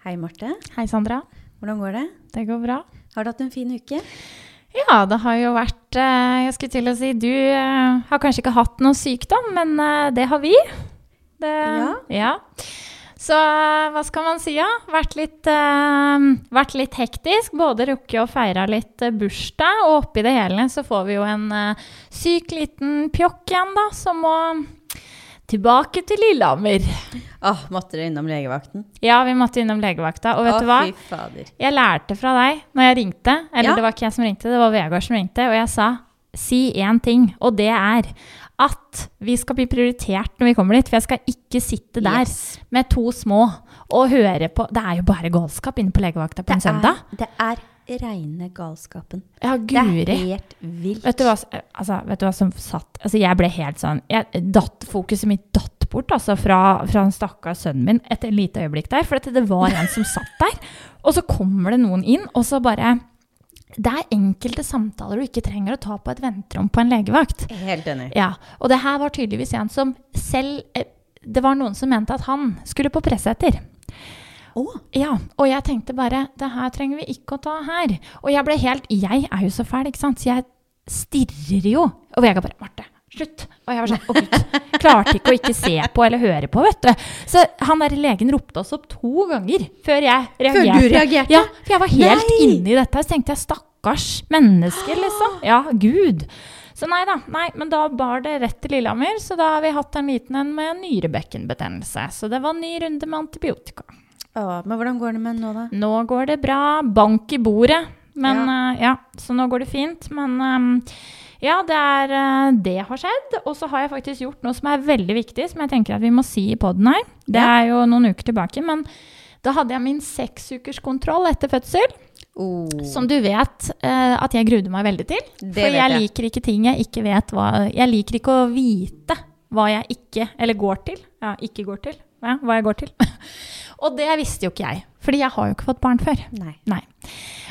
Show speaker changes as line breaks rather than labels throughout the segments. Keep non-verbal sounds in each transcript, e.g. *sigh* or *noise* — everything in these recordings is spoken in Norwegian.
Hei, Marte.
Hei, Sandra.
Hvordan går det?
Det går bra.
Har du hatt en fin uke?
Ja, det har jo vært eh, Jeg skulle til å si Du eh, har kanskje ikke hatt noe sykdom, men eh, det har vi. Det,
Ja.
ja. Så hva skal man si, ja? Vært vært litt hektisk. Både rukket å feire litt bursdag, og oppi det hele så får vi jo en syk liten pjokk igjen, da, som må tilbake til Lillehammer.
Åh, måtte dere innom legevakten?
Ja, vi måtte innom legevakta. Og vet
Å,
du hva?
fy fader.
Jeg lærte fra deg når jeg ringte, eller
Ja.
det var ikke jeg som ringte, det var Vegard som ringte, og jeg sa si én ting, og det er at vi skal bli prioritert når vi kommer dit. For jeg skal ikke sitte der
Yes.
med to små og høre på Det er jo bare galskap inne på legevakta på en søndag.
Er, det er reine galskapen.
Ja,
Det er helt vilt.
Vet du, hva, altså, vet du hva som satt Altså, jeg ble helt sånn jeg, datt, Fokuset mitt datt bort altså, fra, fra den stakkars sønnen min et lite øyeblikk der. For at det var en som satt der. Og så kommer det noen inn, og så bare Det er enkelte samtaler du ikke trenger å ta på et venterom på en legevakt.
Helt enig.
Ja, Og det her var tydeligvis en som selv eh, Det var noen som mente at han skulle på Presseter.
Å,
Ja, og jeg tenkte bare Det her trenger vi ikke å ta her. Og jeg ble helt Jeg er jo så fæl, ikke sant? Så jeg stirrer jo. Og Vegard bare Marte, slutt. Og jeg var sånn Å, gud. Klarte ikke å ikke se på eller høre på, vet du. Så han der legen ropte oss opp to ganger før jeg reagerte.
Før du reagerte?
Ja, for jeg var helt
Nei!
inne i dette. Så tenkte jeg stakkars menneske, liksom. Ja, gud. Så nei da. Nei, men da bar det rett til Lillehammer, så da har vi hatt en liten en med nyrebekkenbetennelse. Så det var ny runde med antibiotika.
Å, men hvordan går det med den nå, da?
Nå går det bra. Bank i bordet. Men
Ja.
uh, ja, så nå går det fint. Men um, ja, det, er, uh, det har skjedd. Og så har jeg faktisk gjort noe som er veldig viktig, som jeg tenker at vi må si i poden her. Det
Ja.
er jo noen uker tilbake, men da hadde jeg min seksukerskontroll etter fødsel.
Oh.
Som du vet uh, at jeg grudde meg veldig til.
Det
For jeg
jeg.
liker ikke ting jeg ikke vet hva Jeg liker ikke å vite hva jeg ikke Eller går til. Ja, ikke går til. Ja, hva jeg går til. *laughs* og det visste jo ikke jeg. Fordi jeg har jo ikke fått barn før.
Nei.
Nei.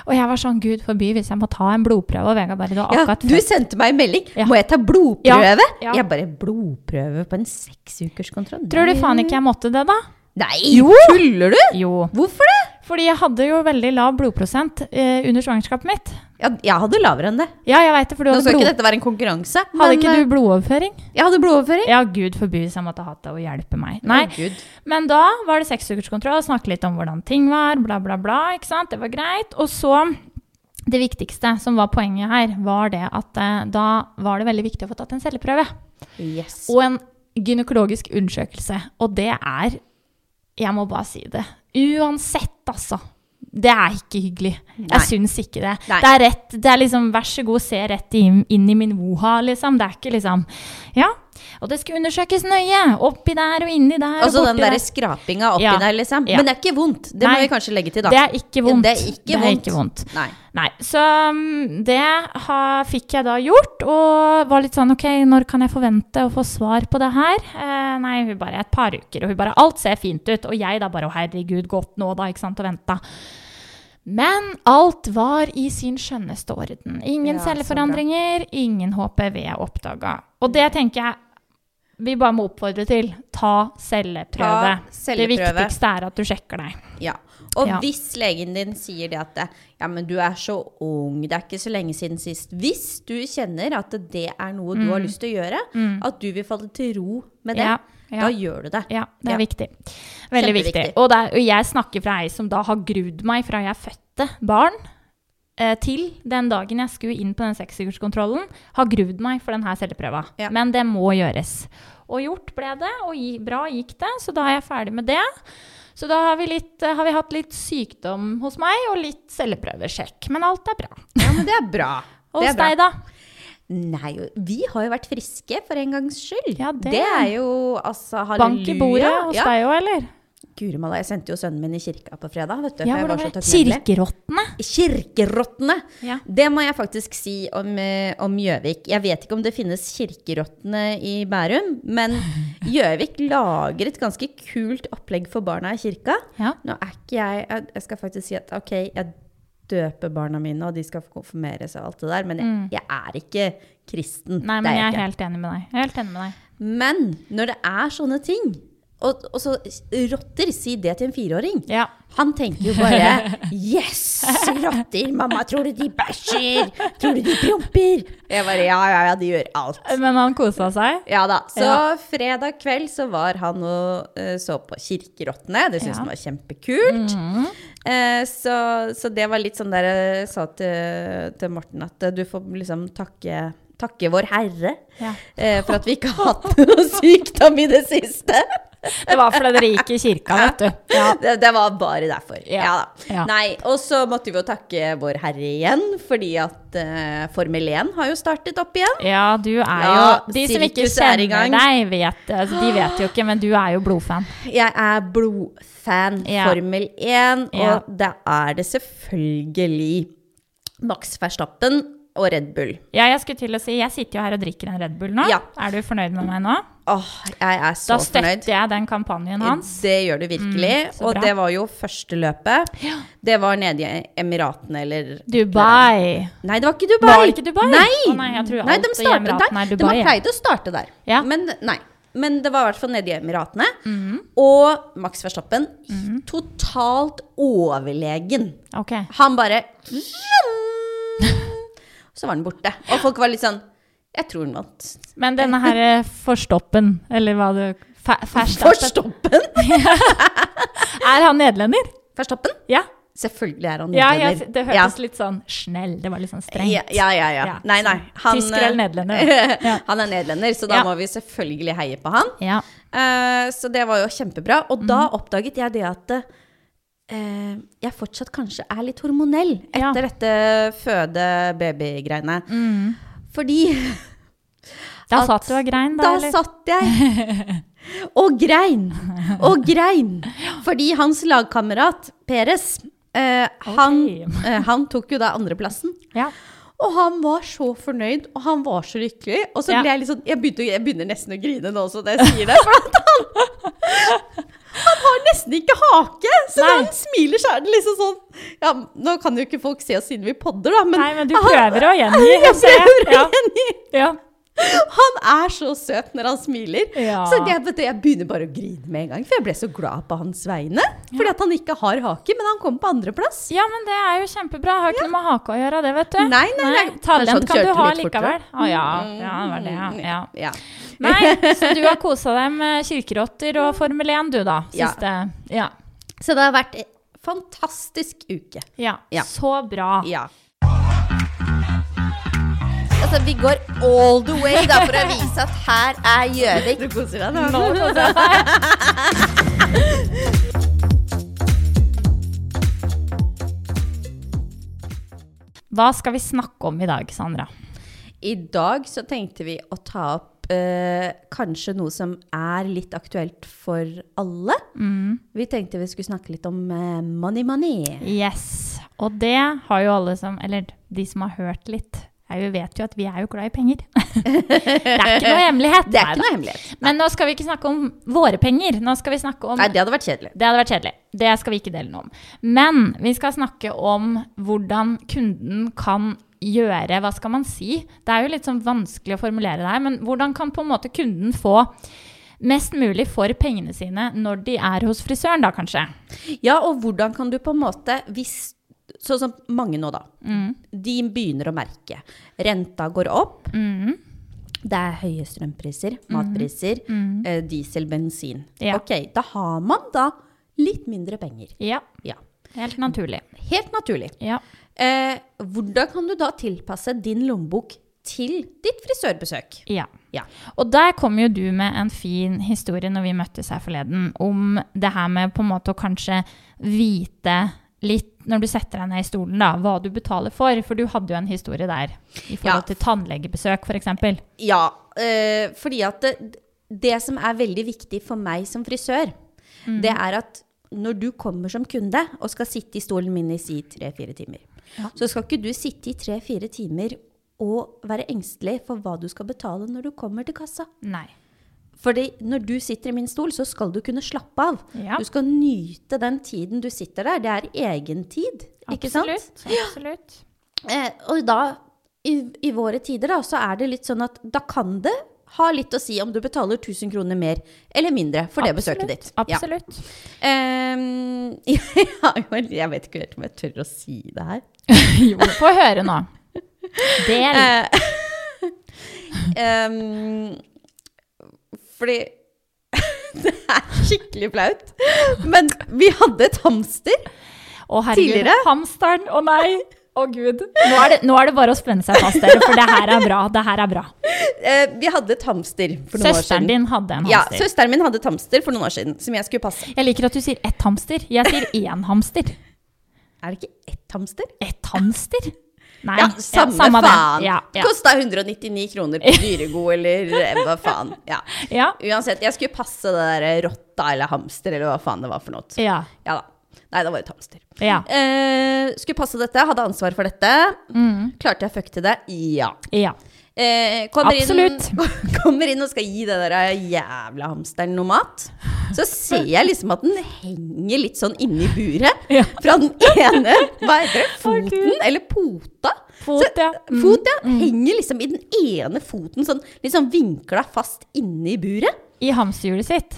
Og jeg var sånn, gud forby hvis jeg må ta en blodprøve. Og Vegard bare,
Ja, du sendte meg en melding.
Ja.
Må jeg ta blodprøve?
Ja, ja.
Jeg bare Blodprøve på en seksukerskontroll?
Tror du faen ikke jeg måtte det, da?
Nei,
Jo.
tuller du?
Jo.
Hvorfor det?
Fordi jeg hadde jo veldig lav blodprosent eh, under svangerskapet mitt.
Ja, jeg hadde lavere enn det.
Ja, jeg vet det, for du
Nå
hadde,
skal ikke dette være en konkurranse.
hadde
men,
ikke
eh,
du blodoverføring?
Jeg hadde blodoverføring.
Ja, gud forby hvis jeg måtte hatt det og hjelpe meg. Nei,
Oh.
Men da var det seksukerskontroll, snakke litt om hvordan ting var, bla, bla, bla. ikke sant? Det var greit. Og så Det viktigste, som var poenget her, var det at eh, da var det veldig viktig å få tatt en celleprøve.
Yes.
Og en gynekologisk undersøkelse. Og det er Jeg må bare si det. Uansett, altså. Det er ikke hyggelig.
Nei.
Jeg syns ikke det.
Nei.
Det er rett, det er liksom vær så god, se rett inn, inn i min woha, liksom. Det er ikke liksom Ja. Og det skal undersøkes nøye. Oppi der og inni der.
Altså
og
den
derre
der
der.
skrapinga oppi
Ja.
der, liksom.
Ja.
Men det er ikke vondt. Det må
Nei.
vi kanskje legge til, da.
Det er ikke vondt.
Det er ikke vondt.
ikke vondt.
Nei.
Nei, så um, det ha, fikk jeg da gjort, og var litt sånn OK, når kan jeg forvente å få svar på det her? Eh, nei, hun bare et par uker, og hun bare Alt ser fint ut. Og jeg da bare Å, herregud, godt nå, da, ikke sant, og venta. Men alt var i sin skjønneste orden. Ingen
Ja,
celleforandringer, ingen HPV oppdaga. Og det tenker jeg vi bare må oppfordre til. Ta celleprøve.
Ta celleprøve.
Det viktigste er at du sjekker deg.
Ja. Og
Ja.
hvis legen din sier det at det, ja, men du er så ung, det er ikke så lenge siden sist Hvis du kjenner at det er noe du har lyst til å gjøre, at du vil falle til ro med det,
Mm. Ja, ja.
da gjør du det.
Ja, det er viktig. Veldig viktig. Og, det er, og jeg snakker fra ei som da har grudd meg fra jeg fødte barn, til den dagen jeg skulle inn på den seksukerskontrollen, har grudd meg for denne celleprøva.
Ja.
Men det må gjøres. Og gjort ble det, og bra gikk det, så da er jeg ferdig med det. Så da har vi, litt, eh, har vi hatt litt sykdom hos meg, og litt celleprøvesjekk. Men alt er bra.
Ja, men det er bra.
Og *laughs* hos deg, da?
Nei, vi har jo vært friske for en gangs skyld.
Ja, det-
er jo altså halleluja.
Bank i bordet hos
ja.
deg òg, eller?
Guri malla, jeg sendte jo sønnen min i kirka på fredag, vet du.
Ja,
for jeg var så
det? Kirkerottene?
Kirkerottene!
Ja.
Det må jeg faktisk si om, eh, om Gjøvik. Jeg vet ikke om det finnes kirkerottene i Bærum, men *laughs* Gjøvik lager et ganske kult opplegg for barna i kirka.
Ja.
Nå er ikke jeg Jeg skal faktisk si at ok, jeg døper barna mine, og de skal konfirmeres og alt det der, men jeg, jeg er ikke kristen.
Mm. Nei, men jeg
jeg
er helt enig med deg. Jeg er helt enig med deg.
Men når det er sånne ting, Og, og så rotter, si det til en fireåring.
Ja.
Han tenker jo bare *laughs* Yes! Rotter! Mamma, tror du de bæsjer? Tror du de promper? Jeg bare Ja, ja, ja, de gjør alt.
Men han kosa seg.
Ja da. Så
Ja.
fredag kveld så var han og eh, så på Kirkerottene. Det syntes
Ja.
han var kjempekult. Eh, så, så det var litt sånn der jeg sa til, til Morten at eh, du får liksom takke, takke Vår Herre
Ja.
eh, for at vi ikke har hatt noe sykdom i det siste.
Det var dere gikk i kirka, vet du. Ja.
Det, det var bare derfor.
Ja.
Ja. da.
Ja.
Nei, og så måtte vi jo takke Vår Herre igjen, fordi at uh, Formel 1 har jo startet opp igjen.
ja, du er
Ja,
jo De som ikke
er
kjenner deg, vet altså, De vet jo ikke, men du er jo blodfan.
Jeg er blodfan. Formel 1, og da er det selvfølgelig Max Verstappen og Red Bull.
Ja, jeg skulle til å si, jeg sitter jo her og drikker en Red Bull nå.
Ja.
Er du fornøyd med meg nå?
Åh, jeg er så fornøyd.
Da støtter
fornøyd.
jeg den kampanjen hans.
Det gjør du virkelig.
Mm,
og det var jo første løpet. Det var nede i Emiratene, eller
Dubai.
Nei, det var ikke Dubai.
Var det ikke Dubai?
Nei,
oh, nei, jeg tror
nei de, startet, der.
Er Dubai.
de
har
pleid å starte der.
Ja.
Men nei. Men det var i hvert fall nede i Emiratene.
Mhm.
Og Max Verstappen totalt overlegen.
Okay.
Han bare Så var den borte. Og folk var litt sånn Jeg tror den vant.
Men denne her eh, forstoppen, eller hva du Verstappen.
Forstoppen! *laughs*
Er han nederlender?
Forstoppen?
Ja.
Selvfølgelig er han
ja
nederlender.
jeg, det hørtes litt sånn snell Det var litt sånn strengt.
Ja, ja, ja. ja.
Nei,
Nei, nei.
Tysker eller nederlender, *laughs* Ja.
han er nederlender, så da
Ja.
må vi selvfølgelig heie på han.
Ja.
Eh, så det var jo kjempebra. Og da
Mhm.
oppdaget jeg det at eh, jeg fortsatt kanskje er litt hormonell
Ja.
etter dette føde-baby-greiene.
Mm.
Fordi *laughs*
Da
At-
satt du og grein, da?
da
eller?
satt jeg *laughs* og grein og grein. *laughs* Fordi hans lagkamerat Peres, eh, han, eh, han tok jo da andreplassen.
Ja.
Og han var så fornøyd, og han var så lykkelig. Og så
Ja.
ble jeg litt sånn jeg begynner nesten å grine nå også, da jeg sier det. For at han, han har nesten ikke hake! Så når han smiler, så er det liksom sånn Ja, nå kan jo ikke folk se oss siden vi podder, da, men
Nei, men du prøver å gjengi. *laughs*
Jeg prøver å
Ja.
gjengi.
Ja.
Han er så søt når han smiler.
Ja.
Så jeg, vet du, jeg begynner bare å grine med en gang, for jeg ble så glad på hans vegne. Fordi at han ikke har hake, men han kom på andreplass.
ja, men det er jo kjempebra. Har ikke noe med hake å gjøre, det, vet du.
Nei, nei, nei.
Talent kan du ha likevel. Å ja. ja, det var det, ja. ja.
Ja.
Nei, *laughs* så du har kosa deg med kirkerotter og Formel 1, du, da?
Ja.
Siste. Ja.
Så det har vært en fantastisk uke.
ja.
Ja.
Så bra.
Ja. Altså, vi går all the way da, for å vise at her er Gjøvik. Du koser deg
Nå koser jeg meg. Hva skal vi snakke om i dag, Sandra?
I dag så tenkte vi å ta opp eh, kanskje noe som er litt aktuelt for alle. Vi tenkte vi skulle snakke litt om eh, money money.
Yes. Og det har jo alle som Eller de som har hørt litt, jo, vet jo at vi er jo glad i penger. *laughs* det er ikke noe hemmelighet.
Det er ikke noe hemmelighet.
Men nå skal vi ikke snakke om våre penger. Nå skal vi snakke om
Nei, det hadde vært kjedelig.
Det hadde vært kjedelig. Det skal vi ikke dele noe om. Men vi skal snakke om hvordan kunden kan gjøre Hva skal man si? Det er jo litt sånn vanskelig å formulere det her, men hvordan kan på en måte kunden få mest mulig for pengene sine når de er hos frisøren, da kanskje?
Ja, og hvordan kan du på en måte, hvis Sånn som mange nå, da. De begynner å merke. Renta går opp.
Mm.
Det er høye strømpriser, matpriser, mm. diesel, bensin.
Ja.
Ok, da har man da litt mindre penger.
Ja,
Ja.
helt naturlig.
Helt naturlig.
Ja.
Eh, hvordan kan du da tilpasse din lommebok til ditt frisørbesøk?
Ja.
Ja.
Og der kom jo du med en fin historie når vi møttes her forleden, om det her med på en måte å kanskje vite litt når du setter deg ned i stolen, da, hva du betaler for. For du hadde jo en historie der i forhold
Ja.
til tannlegebesøk, f.eks.
Ja, øh, fordi at det, det som er veldig viktig for meg som frisør, det er at når du kommer som kunde og skal sitte i stolen min i si tre-fire timer,
Ja.
så skal ikke du sitte i tre-fire timer og være engstelig for hva du skal betale når du kommer til kassa.
Nei.
Fordi når du sitter i min stol, så skal du kunne slappe av.
Ja.
Du skal nyte den tiden du sitter der. Det er egentid, ikke sant?
Absolutt. Absolutt.
Eh, og da, i, i våre tider, da, så er det litt sånn at da kan det ha litt å si om du betaler 1000 kroner mer eller mindre for det besøket ditt. Ja.
Absolutt. *laughs*
Ja. Um, jeg vet ikke helt om jeg tør å si det her. *laughs*
Jo, få høre nå. *laughs* Del.
Uh, ehm, fordi *laughs* Det er skikkelig flaut. Men vi hadde et hamster.
Å herregud,
tidligere.
hamsteren. Å nei. Å gud. Nå er, det, nå er det bare å spenne seg fast, dere, for det her er bra. Det her er bra.
Eh, vi hadde et hamster for noen år siden.
Søsteren din hadde en hamster.
Ja, søsteren min hadde et hamster for noen år siden som jeg skulle passe.
Jeg liker at du sier ett hamster. Jeg sier én hamster.
Er det ikke ett hamster?
Ett hamster? Nei.
Ja, samme,
samme
faen.
Ja, ja.
Kosta 199 kroner på *laughs* Dyregod, eller eh, hva faen. Ja.
Ja.
Uansett, jeg skulle passe det der rotta eller hamster, eller hva faen det var for noe.
Ja.
Ja da. Nei, det var et hamster.
ja.
Eh, skulle passe dette, hadde ansvar for dette.
Mm.
Klarte jeg fuck til det? Ja.
ja.
Eh, kommer. Inn, *laughs* kommer inn og skal gi det der jævla hamsteren noe mat. Så ser jeg liksom at den henger litt sånn inni buret. *laughs*
Ja.
Fra den ene Hva heter det? Foten? Eller pota?
Fot,
Så-
ja. Mm.
Fot, ja. Henger liksom i den ene foten, sånn, litt sånn vinkla fast inni buret.
I hamsterhjulet sitt.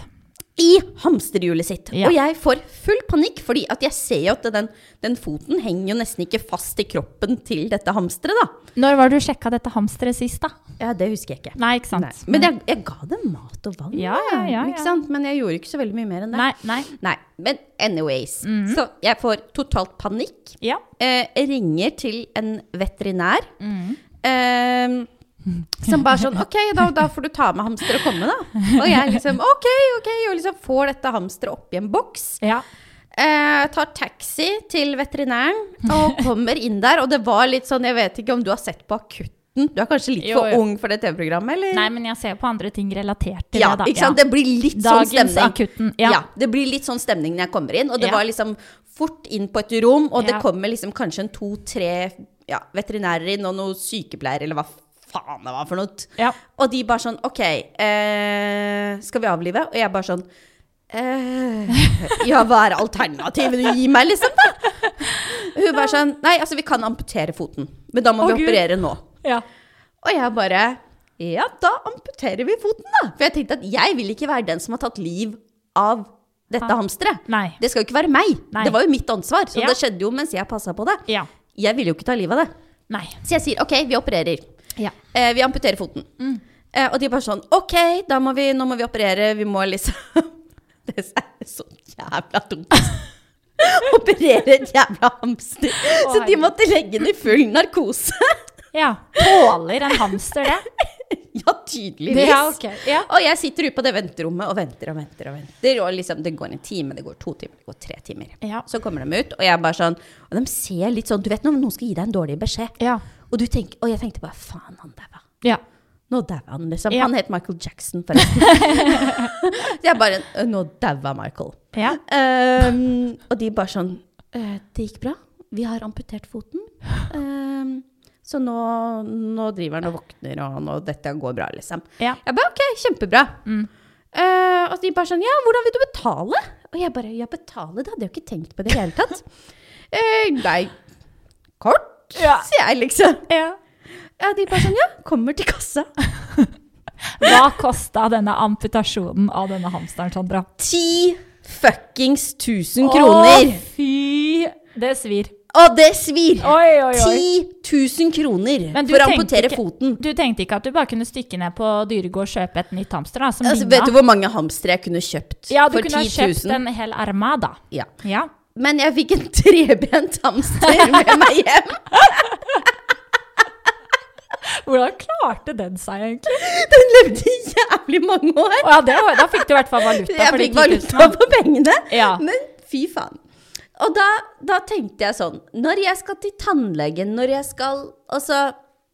I hamsterhjulet sitt.
Ja.
Og jeg får full panikk, fordi at jeg ser jo at den, den foten henger jo nesten ikke fast i kroppen til dette hamsteret, da.
Når var du sjekka dette hamsteret sist, da?
Ja, det husker jeg ikke.
Nei, ikke sant?
Nei. Men jeg, jeg ga det mat og vann.
Ja, ja, ja,
Ikke sant? Men jeg gjorde ikke så veldig mye mer enn det.
Nei, nei.
Nei, Men anyways.
Mhm.
Så jeg får totalt panikk.
Ja.
Eh, ringer til en veterinær.
Mhm.
Eh, som bare sånn Ok, da, da får du ta med hamster og komme, da. Og jeg liksom Ok, ok. Og liksom får dette hamsteret oppi en boks.
Ja.
Eh, tar taxi til veterinæren og kommer inn der. Og det var litt sånn Jeg vet ikke om du har sett på Akutten? Du er kanskje litt
Jo,
for ung for det TV-programmet, eller?
Nei, men jeg ser på andre ting relatert til
Ja,
det, da.
ikke sant? Det blir litt sånn
Dagens
stemning.
Akutten.
Ja.
Ja.
det blir litt sånn stemning når jeg kommer inn. Og det
Ja.
var liksom fort inn på et rom, og det kommer liksom kanskje en to-tre ja, veterinærer inn, og noen sykepleiere, eller hva faen det var for noe.
Ja.
Og de bare sånn Ok, eh, skal vi avlive? Og jeg bare sånn eh, Ja, hva er alternativet du gir meg, liksom? da? Hun bare sånn Nei, altså, vi kan amputere foten, men da må
Å,
vi
Gud.
operere nå.
ja.
Og jeg bare Ja, da amputerer vi foten, da. For jeg tenkte at jeg vil ikke være den som har tatt liv av dette
Ah.
hamsteret. Det skal jo ikke være meg.
Nei.
Det var jo mitt ansvar. Så
Ja.
det skjedde jo mens jeg passa på det.
Ja.
Jeg ville jo ikke ta livet av det.
Nei.
Så jeg sier OK, vi opererer.
Ja.
Eh, vi amputerer foten. Eh, og de er bare sånn OK, må vi, nå må vi operere. Vi må liksom *laughs* Det er så jævla dumt. *laughs* Operere et jævla hamster. så de måtte legge den i full narkose. *laughs*
ja. Tåler en hamster det?
ja, tydeligvis.
Ja, okay. Ja.
Og jeg sitter ute på det venterommet og venter og venter. Og venter Og liksom, det går en time, det går to timer, det går tre timer.
Ja.
Så kommer de ut, og jeg bare sånn Og de ser litt sånn Du vet når noen skal gi deg en dårlig beskjed,
Ja.
Og, du tenker, og jeg tenkte bare Faen, han daua.
Ja.
Nå daua han, liksom.
Ja.
Han het Michael Jackson, forresten. *laughs* Jeg bare Nå daua Michael.
ja.
Um, og de bare sånn «Eh, Det gikk bra. Vi har amputert foten. Um, så nå, nå driver han og våkner, og nå, dette går bra, liksom.
Ja.
Jeg bare OK, kjempebra.
Mm.
Uh, og de bare sånn Ja, hvordan vil du betale? Og jeg bare Ja, betale? Det hadde jeg jo ikke tenkt på i det hele tatt. uh, *laughs* nei, kort,
Ja.
sier jeg liksom.
ja.
Ja, de bare sånn Ja, kommer til kassa. *laughs*
Hva kosta denne amputasjonen av denne hamsteren, Sandra?
Ti fuckings tusen kroner.
Å, fy! Det svir.
Å, det svir!
Oi, oi, oi.
10 000 kroner for å amputere
ikke-
foten.
Du tenkte ikke at du bare kunne stikke ned på Dyregård og kjøpe et nytt hamster? da,
Altså, vet du hvor mange hamstere jeg kunne kjøpt
Ja, du
for
kunne ha
10
kjøpt
000?
en hel armada.
Ja.
Ja.
Men jeg fikk en trebent hamster med meg hjem. *laughs*
Hvordan klarte den seg egentlig?
Den levde jævlig mange år.
Oh, ja, det, da fikk du i hvert fall valuta
Jeg
for de
fikk valuta
000.
for pengene.
Ja.
Men fy faen. Og da, da tenkte jeg sånn Når jeg skal til tannlegen, når jeg skal Altså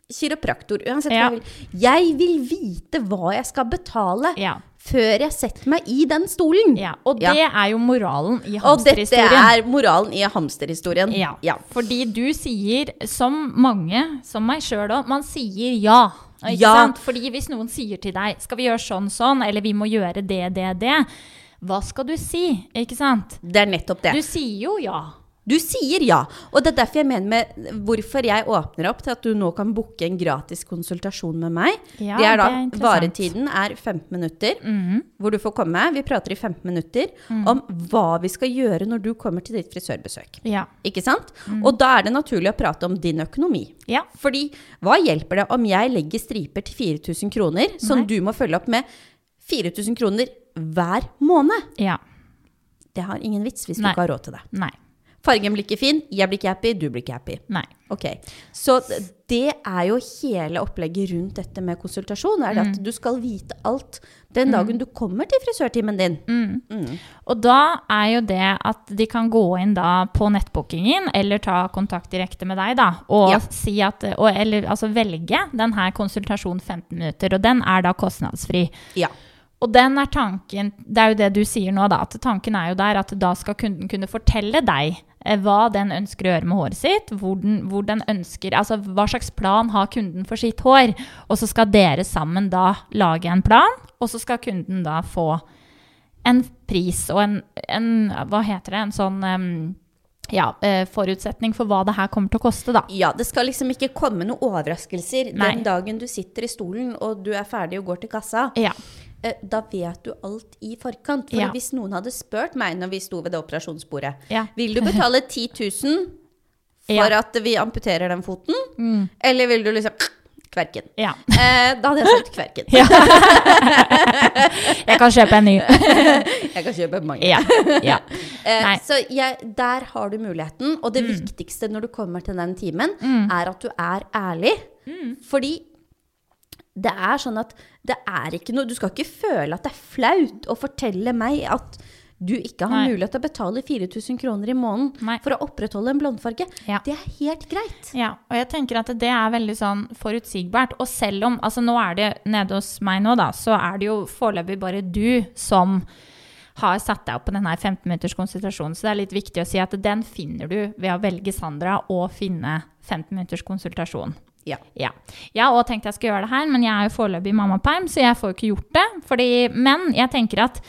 kiropraktor, uansett hva jeg vil. Jeg vil vite hva jeg skal betale
Ja.
Før jeg setter meg i den stolen.
ja. Og
Ja.
det er jo moralen i hamsterhistorien.
Og dette er moralen i hamsterhistorien.
Ja.
ja.
Fordi du sier, som mange, som meg sjøl òg, man sier ja. Ikke
Ja.
sant? Fordi hvis noen sier til deg 'skal vi gjøre sånn, sånn', eller 'vi må gjøre det, det, det', hva skal du si? Ikke sant?
Det er nettopp det.
Du sier jo ja.
Du sier ja. Og det er derfor jeg mener med hvorfor jeg åpner opp til at du nå kan booke en gratis konsultasjon med meg.
Ja,
det er da
det er.
Varetiden er 15 minutter,
Mhm.
hvor du får komme. Vi prater i 15 minutter
Mm.
om hva vi skal gjøre når du kommer til ditt frisørbesøk.
Ja.
Ikke sant?
Mm.
Og da er det naturlig å prate om din økonomi.
ja.
Fordi hva hjelper det om jeg legger striper til 4000 kroner, som
Nei.
du må følge opp med 4000 kroner hver måned?
Ja.
Det har ingen vits hvis du ikke har råd til det.
Nei.
Fargen blir ikke fin, jeg blir ikke happy, du blir ikke happy.
Nei.
Ok, Så det er jo hele opplegget rundt dette med konsultasjon, er det
Mm.
at du skal vite alt den dagen du kommer til frisørtimen din.
Mm.
Mm.
Og da er jo det at de kan gå inn da på nettbookingen, eller ta kontakt direkte med deg, da, og
Ja.
si at og, Eller altså velge den her konsultasjon 15 minutter, og den er da kostnadsfri.
Ja.
Og den er tanken Det er jo det du sier nå, da. At tanken er jo der at da skal kunden kunne fortelle deg hva den ønsker å gjøre med håret sitt. Hvor den, hvor den ønsker Altså hva slags plan har kunden for sitt hår? Og så skal dere sammen da lage en plan, og så skal kunden da få en pris og en, en Hva heter det? En sånn em, ja, eh, forutsetning for hva det her kommer til å koste, da.
Ja, det skal liksom ikke komme noen overraskelser
Nei.
den dagen du sitter i stolen og du er ferdig og går til kassa.
Ja.
Eh, Da vet du alt i forkant. For
Ja.
hvis noen hadde spurt meg når vi sto ved det operasjonsbordet
Ja.
Vil du betale *laughs* 10 000 for at vi amputerer den foten?
Mm.
Eller vil du liksom kverken?
ja.
Eh, da hadde jeg sagt kverken.
Ja. *laughs* Jeg kan kjøpe en ny. *laughs*
Jeg kan kjøpe mange.
Ja. ja. *laughs*
Eh, så jeg, der har du muligheten. Og det
Mm.
viktigste når du kommer til den timen, er at du er ærlig.
Mm.
Fordi det er sånn at det er ikke noe Du skal ikke føle at det er flaut å fortelle meg at du ikke har
Nei.
mulighet til å betale 4000 kroner i måneden
Nei.
for å opprettholde en blondfarge.
Ja.
Det er helt greit.
Ja, og jeg tenker at det er veldig sånn forutsigbart. Og selv om Altså, nå er det nede hos meg nå, da, så er det jo foreløpig bare du som har satt deg opp på denne 15 minutters konsultasjonen. Så det er litt viktig å si at den finner du ved å velge Sandra og finne 15 minutters konsultasjon.
Ja.
Ja. Jeg har òg tenkt jeg skal gjøre det her, men jeg er jo foreløpig mammaperm, så jeg får jo ikke gjort det. Fordi, men jeg tenker at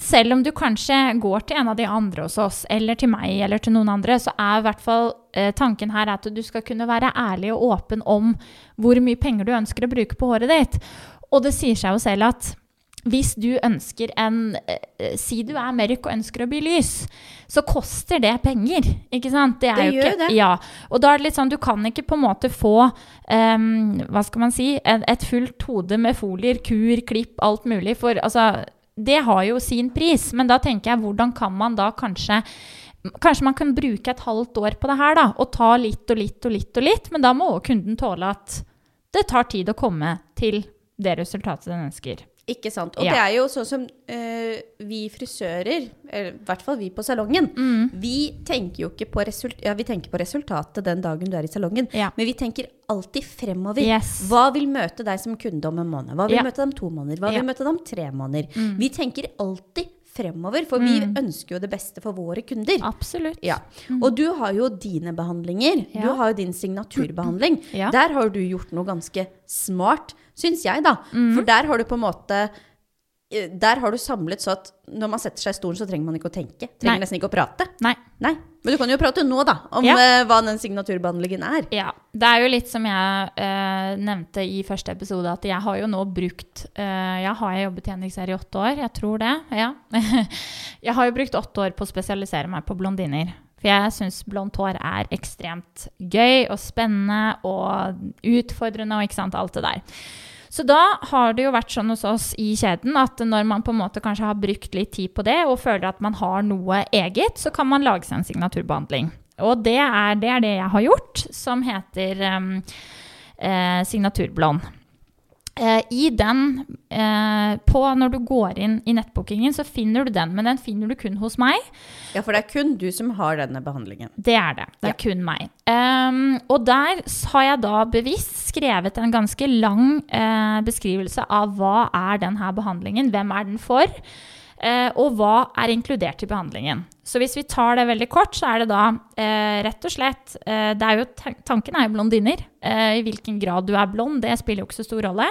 selv om du kanskje går til en av de andre hos oss, eller til meg eller til noen andre, så er i hvert fall eh, tanken her at du skal kunne være ærlig og åpen om hvor mye penger du ønsker å bruke på håret ditt. Og det sier seg jo selv at hvis du ønsker en eh, Si du er mørk og ønsker å bli lys, så koster det penger. Ikke sant?
Det
jo
gjør
ikke,
det.
Ja. Og da er det litt sånn, du kan ikke på en måte få um, Hva skal man si? Et, et fullt hode med folier, kur, klipp, alt mulig. For altså Det har jo sin pris. Men da tenker jeg, hvordan kan man da kanskje Kanskje man kan bruke et halvt år på det her, da, og ta litt og litt og litt og litt, men da må også kunden tåle at det tar tid å komme til det resultatet den ønsker.
Ikke sant. Og
Ja.
det er jo sånn som uh, vi frisører, eller i hvert fall vi på salongen,
Mm.
vi tenker jo ikke på, ja, vi tenker på resultatet den dagen du er i salongen,
Ja.
men vi tenker alltid fremover.
Yes.
Hva vil møte deg som kunde om en måned? Hva vil
Ja.
møte deg om to måneder? Hva vil
Ja. Mm.
møte deg om tre måneder? Vi tenker alltid fremover, for vi ønsker jo det beste for våre kunder.
Absolutt.
Ja. Og du har jo dine behandlinger. Du har jo din signaturbehandling.
Ja.
Der har du gjort noe ganske smart, syns jeg, da.
Mm.
For der har du på en måte eh, Der har du samlet så at når man setter seg i stolen, så trenger man ikke å tenke. Trenger
Nei.
nesten ikke å prate.
Nei.
Nei. Men du kan jo prate nå, da, om
Ja.
eh, hva den signaturbehandlingen er.
Ja. Det er jo litt som jeg eh, nevnte i første episode, at jeg har jo nå brukt eh, Jeg har jobbet i NXR i åtte år, jeg tror det. Ja. *laughs* jeg har jo brukt åtte år på å spesialisere meg på blondiner. For jeg syns blondt hår er ekstremt gøy og spennende og utfordrende og ikke sant, alt det der. Så da har det jo vært sånn hos oss i kjeden at når man på en måte kanskje har brukt litt tid på det, og føler at man har noe eget, så kan man lage seg en signaturbehandling. Og det er det, er det jeg har gjort, som heter um, eh, signaturblond. Eh, I den, eh, på når du går inn i nettbookingen, så finner du den, men den finner du kun hos meg.
Ja, for det er kun du som har denne behandlingen.
Det er det. Det er kun meg. Um, og der har jeg da bevisst skrevet en ganske lang eh, beskrivelse av hva er denne behandlingen, hvem er den for, og hva er inkludert i behandlingen? Så hvis vi tar det veldig kort, så er det da eh, rett og slett eh, det er jo, Tanken er jo blondiner. Eh, I hvilken grad du er blond, det spiller jo ikke så stor rolle.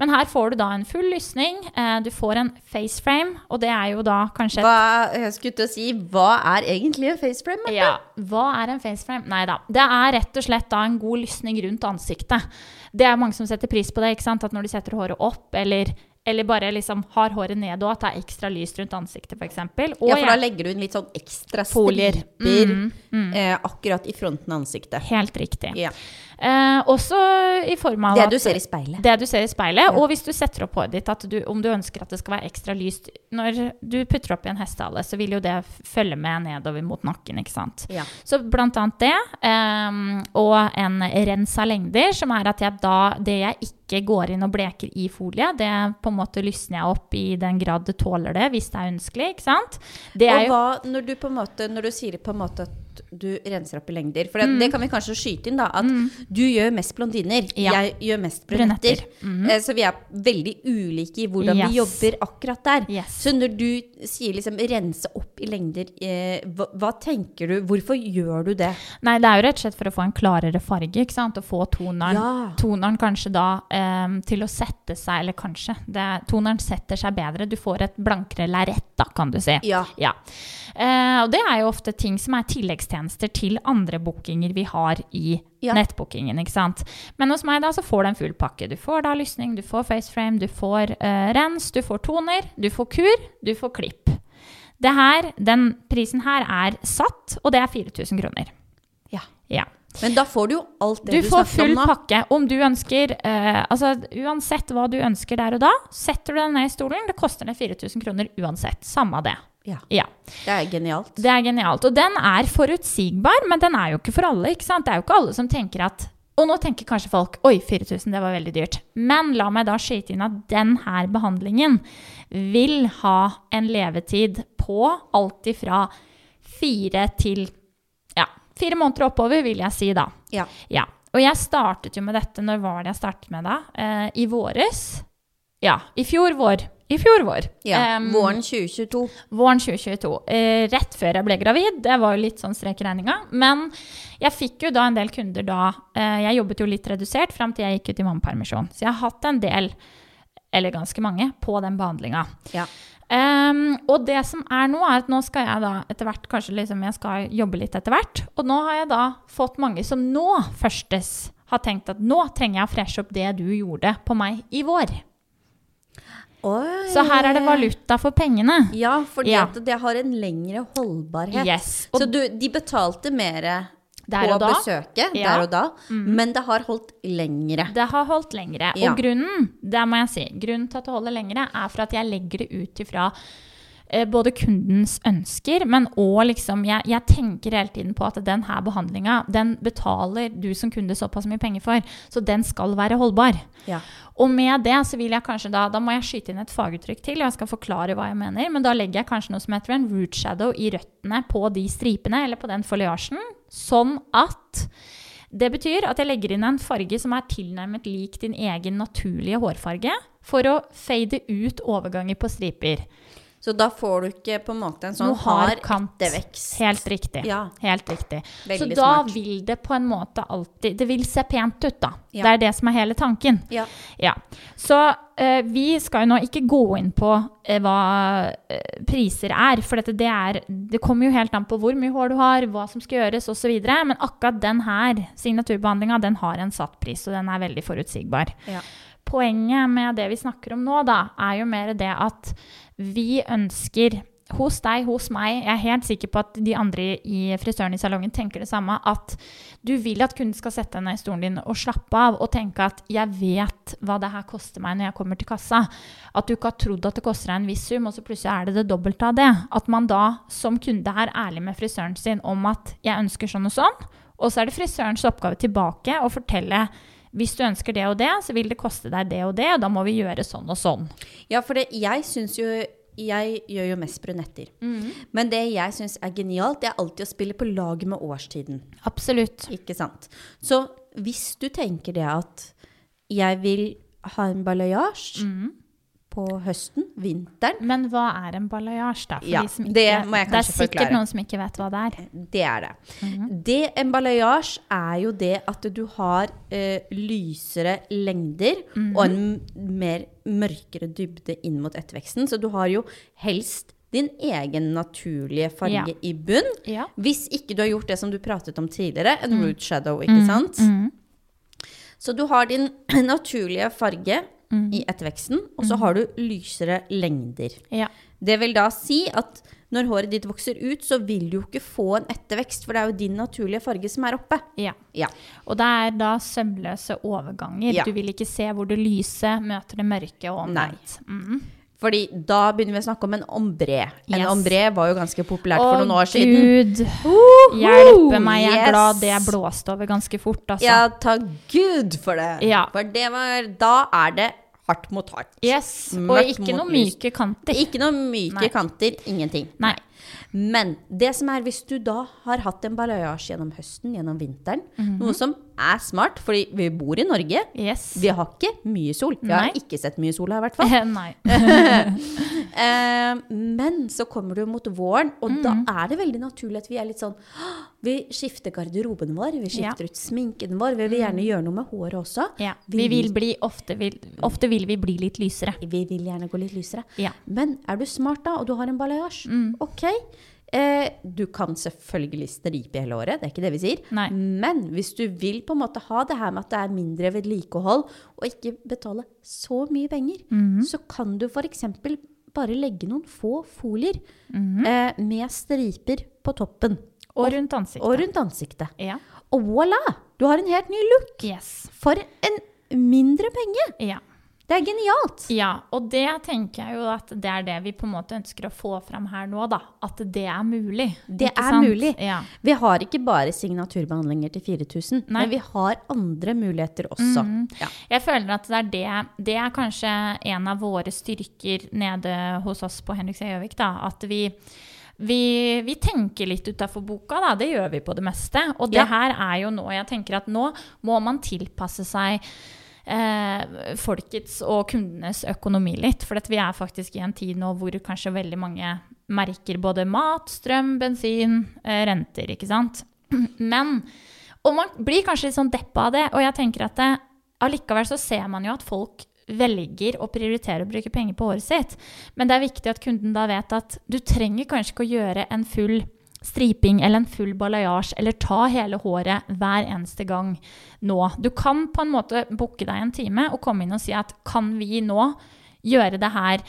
Men her får du da en full lysning. Eh, du får en faceframe, og det er jo da kanskje
Hva, jeg skulle til å si, hva er egentlig en faceframe? frame?
ja, Hva er en faceframe? Nei da. Det er rett og slett da en god lysning rundt ansiktet. Det er mange som setter pris på det. ikke sant? At når de setter håret opp, eller, eller bare liksom har håret ned, og at det er ekstra lyst rundt ansiktet, f.eks.
Ja, for da legger du inn litt sånn ekstra striper
Mm, mm.
Eh, akkurat i fronten av ansiktet.
Helt riktig.
Ja.
Eh, også i form av
Det
at-
du ser i speilet.
Det du ser i speilet.
Ja.
Og hvis du setter opp håret ditt, at du, om du ønsker at det skal være ekstra lyst Når du putter opp i en hestehale, så vil jo det følge med nedover mot nakken, ikke sant.
Ja.
Så blant annet det, Eh, og en rens av lengder, som er at jeg da, det jeg ikke går inn og bleker i folie, det på en måte lysner jeg opp i den grad det tåler det, hvis det er ønskelig, ikke sant. Det
Og hva, når du på en måte, når du sier på en måte at du renser opp i lengder, for det, det kan vi kanskje skyte inn da, at du gjør mest blondiner,
Mm. Ja.
jeg gjør mest brunetter. Eh, Så vi er veldig ulike i hvordan vi jobber akkurat der.
Yes.
Så når du sier liksom rense opp i lengder, eh, hva, hva tenker du, hvorfor gjør du det?
Nei, det er jo rett og slett for å få en klarere farge, ikke sant? Å få toneren,
Ja.
toneren kanskje da em, til å sette seg, eller kanskje, det, toneren setter seg bedre. Du får et blankere lerret da, kan du si.
Ja.
Ja. Eh, og det er jo ofte ting som er tilleggstjenester til andre bookinger vi har i
Ja.
nettbookingen, ikke sant. Men hos meg da så får du en full pakke. Du får da lysning, du får faceframe, du får uh, rens, du får toner, du får kur, du får klipp. Det her, den prisen her er satt, og det er 4000 kroner.
Ja.
Ja.
Men da får du jo alt det
Du
du,
får
snakker
full
om nå.
pakke om du ønsker uh, Altså uansett hva du ønsker der og da, setter du deg ned i stolen. Det koster deg 4000 kroner uansett. Samme det.
Ja,
Ja.
det er genialt.
Det er genialt. Og den er forutsigbar, men den er jo ikke for alle. ikke sant? Det er jo ikke alle som tenker at Og nå tenker kanskje folk oi, 4000, det var veldig dyrt. Men la meg da skyte inn at denne behandlingen vil ha en levetid på alt ifra fire til ja, fire måneder oppover, vil jeg si da.
Ja.
Ja. Og jeg startet jo med dette Når var det jeg startet med da? Eh, I våres? Ja, i fjor vår. I fjor vår.
ja.
um,
Våren 2022.
Våren 2022. Uh, rett før jeg ble gravid. Det var jo litt sånn strek i regninga. Men jeg fikk jo da en del kunder da Uh, Jeg jobbet jo litt redusert fram til jeg gikk ut i mammapermisjon. Så jeg har hatt en del, eller ganske mange, på den behandlinga.
Ja.
Um, og det som er nå, er at nå skal jeg da etter hvert kanskje liksom jeg skal jobbe litt etter hvert. Og nå har jeg da fått mange som nå førstes har tenkt at nå trenger jeg å freshe opp det du gjorde på meg i vår.
Oi.
Så her er det valuta for pengene.
Ja, fordi
Ja.
det har en lengre holdbarhet.
Yes.
Så du, de betalte mer
Der
på besøket
Ja.
der og da, men det har holdt lengre.
Det har holdt lengre.
Ja.
Og grunnen, det må jeg si, grunnen til at det holder lengre, er for at jeg legger det ut ifra både kundens ønsker, men òg liksom jeg, jeg tenker hele tiden på at den her behandlinga, den betaler du som kunde såpass mye penger for, så den skal være holdbar.
Ja.
Og med det så vil jeg kanskje da Da må jeg skyte inn et faguttrykk til, og jeg skal forklare hva jeg mener. Men da legger jeg kanskje noe som heter en root shadow i røttene på de stripene, eller på den foliasjen, sånn at det betyr at jeg legger inn en farge som er tilnærmet lik din egen naturlige hårfarge, for å fade ut overganger på striper.
Så da får du ikke på en måte en sånn
Noe hard
hard
kant.
ettervekst.
Helt riktig.
Ja.
Helt riktig.
Veldig
så da
smart.
vil det på en måte alltid Det vil se pent ut, da.
Ja.
Det er det som er hele tanken.
Ja.
Ja. Så eh, vi skal jo nå ikke gå inn på eh, hva eh, priser er, for dette, det, er, det kommer jo helt an på hvor mye hår du har, hva som skal gjøres osv. Men akkurat den her signaturbehandlinga den har en satt pris, og den er veldig forutsigbar.
Ja.
Poenget med det vi snakker om nå, da, er jo mer det at vi ønsker hos deg, hos meg, jeg er helt sikker på at de andre i frisøren i salongen tenker det samme, at du vil at kunden skal sette henne i stolen din og slappe av og tenke at 'jeg vet hva det her koster meg når jeg kommer til kassa'. At du ikke har trodd at det koster deg en viss sum, og så plutselig er det det dobbelte av det. At man da som kunde er ærlig med frisøren sin om at 'jeg ønsker sånn og sånn', og så er det frisørens oppgave tilbake å fortelle hvis du ønsker det og det, så vil det koste deg det og det, og da må vi gjøre sånn og sånn.
Ja, for det, jeg syns jo Jeg gjør jo mest brunetter. Men det jeg syns er genialt, det er alltid å spille på lag med årstiden.
Absolutt.
Ikke sant? Så hvis du tenker det at jeg vil ha en balayage på på høsten, vinteren.
Men hva er en balayage, da?
Ja,
de som
det må jeg
det er sikkert
forklare.
noen som ikke vet hva det er.
Det er det. Det En balayage er jo det at du har eh, lysere lengder og en mer mørkere dybde inn mot etterveksten. Så du har jo helst din egen naturlige farge
Ja.
i bunn.
Ja.
Hvis ikke du har gjort det som du pratet om tidligere, en root shadow, ikke sant?
Mm.
Så du har din *clears throat* naturlige farge i etterveksten, og så har du lysere lengder.
Ja.
Det vil da si at når håret ditt vokser ut, så vil du jo ikke få en ettervekst, for det er jo din naturlige farge som er oppe.
ja.
Ja.
Og det er da sømløse overganger.
Ja.
Du vil ikke se hvor det lyse møter det mørke og omvendt. Mm.
Fordi da begynner vi å snakke om en ombre. En
Yes.
ombre var jo ganske populært for noen år siden.
Å
Gud
hjelpe meg, jeg er
yes.
glad det blåste over ganske fort, altså.
Ja, takk Gud for det.
Ja.
For det var Da er det hardt mot hardt.
Yes, Og ikke noen myke kanter.
Ikke noen myke
Nei.
kanter, ingenting.
Nei.
Men det som er, hvis du da har hatt en balayage gjennom høsten, gjennom vinteren,
Mhm.
noe som er smart, fordi vi bor i Norge,
Yes.
vi har ikke mye sol. Vi har ikke sett mye sol her, i hvert *laughs* fall. *laughs* *laughs* Eh, men så kommer du mot våren, og
Mhm.
da er det veldig naturlig at vi er litt sånn Vi skifter garderoben vår, vi
Ja. Mhm.
skifter ut sminken vår. Vi vil gjerne gjøre noe med håret også.
Ja. Vi vil bli, ofte, vil, ofte vil vi bli litt lysere.
Vi vil gjerne gå litt lysere.
Ja.
Men er du smart da, og du har en balayage,
Mm.
ok. Eh, du kan selvfølgelig stripe hele året, det er ikke det vi sier.
Nei.
Men hvis du vil på en måte ha det her med at det er mindre vedlikehold, og ikke betale så mye penger,
Mhm.
så kan du f.eks. bare legge noen få folier
Mhm.
eh, med striper på toppen
Og rundt ansiktet.
og rundt ansiktet.
Ja.
Og voilà! Du har en helt ny look
Yes.
for en mindre penge.
Ja.
Det er genialt.
ja. Og det tenker jeg jo at det er det vi på en måte ønsker å få fram her nå, da. At det er mulig.
Det er
sant?
mulig.
Ja.
Vi har ikke bare signaturbehandlinger til 4000,
Nei.
men vi har andre muligheter også.
Mhm.
Ja.
Jeg føler at det er det Det er kanskje en av våre styrker nede hos oss på Henriksen Gjøvik, da. At vi vi, vi tenker litt utafor boka, da. Det gjør vi på det meste. Og det
Ja.
her er jo nå Jeg tenker at nå må man tilpasse seg eh, folkets og kundenes økonomi litt. For vi er faktisk i en tid nå hvor kanskje veldig mange merker både mat, strøm, bensin, eh, renter, ikke sant. Men Og man blir kanskje litt sånn deppa av det. Og jeg tenker at det, allikevel så ser man jo at folk velger å prioritere å bruke penger på håret sitt. Men det er viktig at kunden da vet at du trenger kanskje ikke å gjøre en full striping eller en full balayage eller ta hele håret hver eneste gang nå. Du kan på en måte booke deg en time og komme inn og si at kan vi nå gjøre det her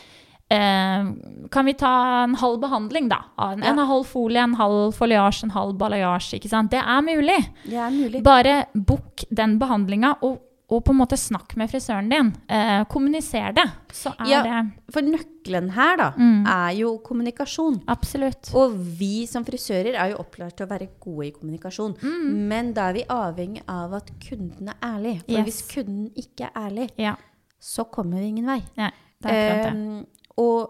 eh, Kan vi ta en halv behandling, da? En, en halv folie, en halv foliasje, en halv balayage. Det er mulig.
Det er mulig.
Bare book den behandlinga, og, og på en måte snakk med frisøren din. Eh, kommuniser det. Så er
Ja.
det
For nøkkelen her, da,
Mm.
er jo kommunikasjon.
Absolutt.
Og vi som frisører er jo opplært til å være gode i kommunikasjon.
Mm.
Men da er vi avhengig av at kunden er ærlig. For
Yes.
hvis kunden ikke er ærlig,
Ja.
så kommer vi ingen vei.
Ja, det er klart det.
Eh, og